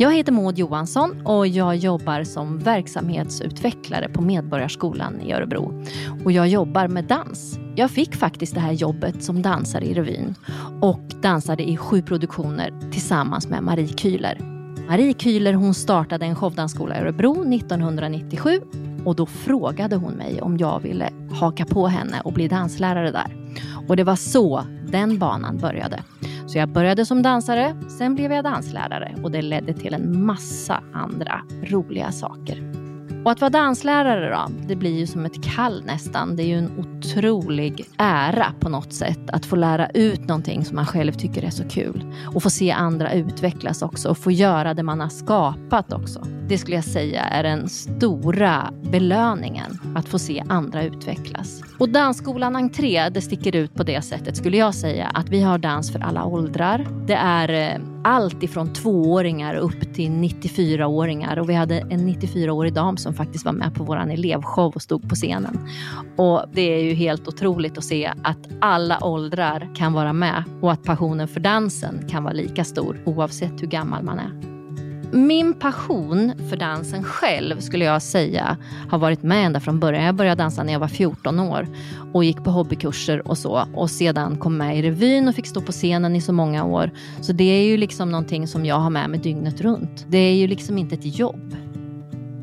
Jag heter Maud Johansson och jag jobbar som verksamhetsutvecklare på Medborgarskolan i Örebro. Och jag jobbar med dans. Jag fick faktiskt det här jobbet som dansare i revyn och dansade i sju produktioner tillsammans med Marie Kühler. Marie Kühler hon startade en showdansskola i Örebro 1997 och då frågade hon mig om jag ville haka på henne och bli danslärare där. Och det var så den banan började. Så jag började som dansare, sen blev jag danslärare och det ledde till en massa andra roliga saker. Och att vara danslärare då, det blir ju som ett kall nästan. Det är ju en otrolig ära på något sätt att få lära ut någonting som man själv tycker är så kul. Och få se andra utvecklas också och få göra det man har skapat också. Det skulle jag säga är den stora belöningen, att få se andra utvecklas. Och Dansskolan Entré, det sticker ut på det sättet skulle jag säga att vi har dans för alla åldrar. Det är eh, allt ifrån tvååringar upp till 94-åringar och vi hade en 94-årig dam som faktiskt var med på vår elevshow och stod på scenen. Och det är ju helt otroligt att se att alla åldrar kan vara med och att passionen för dansen kan vara lika stor oavsett hur gammal man är. Min passion för dansen själv skulle jag säga har varit med ända från början. Jag började dansa när jag var 14 år och gick på hobbykurser och så och sedan kom med i revyn och fick stå på scenen i så många år. Så det är ju liksom någonting som jag har med mig dygnet runt. Det är ju liksom inte ett jobb.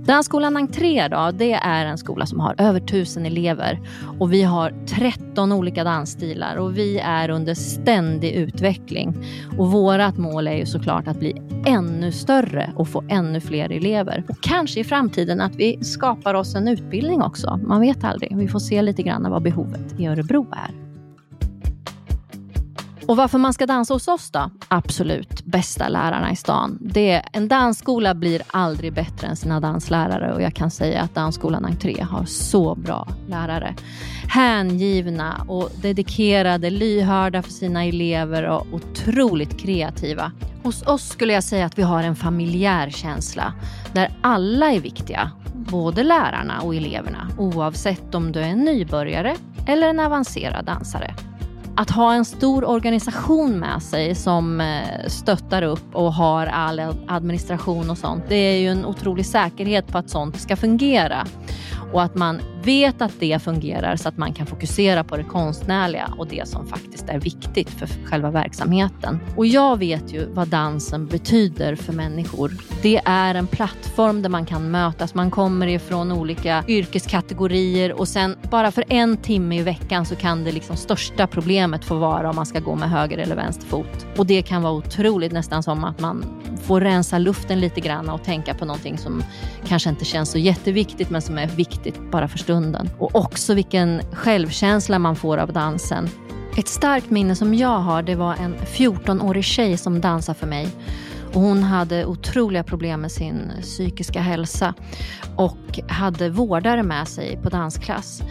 Dansskolan Entré då, det är en skola som har över tusen elever och vi har 13 olika dansstilar och vi är under ständig utveckling. Och vårt mål är ju såklart att bli ännu större och få ännu fler elever. Och kanske i framtiden att vi skapar oss en utbildning också. Man vet aldrig. Vi får se lite grann vad behovet i Örebro är. Och varför man ska dansa hos oss då? Absolut bästa lärarna i stan. Det, en dansskola blir aldrig bättre än sina danslärare och jag kan säga att Dansskolan Entré har så bra lärare. Hängivna och dedikerade, lyhörda för sina elever och otroligt kreativa. Hos oss skulle jag säga att vi har en familjär känsla där alla är viktiga. Både lärarna och eleverna oavsett om du är en nybörjare eller en avancerad dansare att ha en stor organisation med sig som eh, stöttar upp och har all administration och sånt. Det är ju en otrolig säkerhet på att sånt ska fungera och att man vet att det fungerar så att man kan fokusera på det konstnärliga och det som faktiskt är viktigt för själva verksamheten. Och jag vet ju vad dansen betyder för människor. Det är en plattform där man kan mötas. Man kommer ifrån olika yrkeskategorier och sen bara för en timme i veckan så kan det liksom största problemet få vara om man ska gå med höger eller vänster fot. Och det kan vara otroligt, nästan som att man Få rensa luften lite grann och tänka på någonting som kanske inte känns så jätteviktigt men som är viktigt bara för stunden. Och också vilken självkänsla man får av dansen. Ett starkt minne som jag har det var en 14-årig tjej som dansade för mig. Och hon hade otroliga problem med sin psykiska hälsa och hade vårdare med sig på dansklass.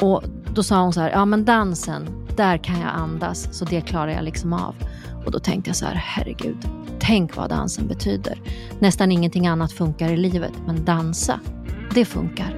Och då sa hon så här, ja men dansen, där kan jag andas så det klarar jag liksom av. Och då tänkte jag så här, herregud, tänk vad dansen betyder. Nästan ingenting annat funkar i livet, men dansa, det funkar.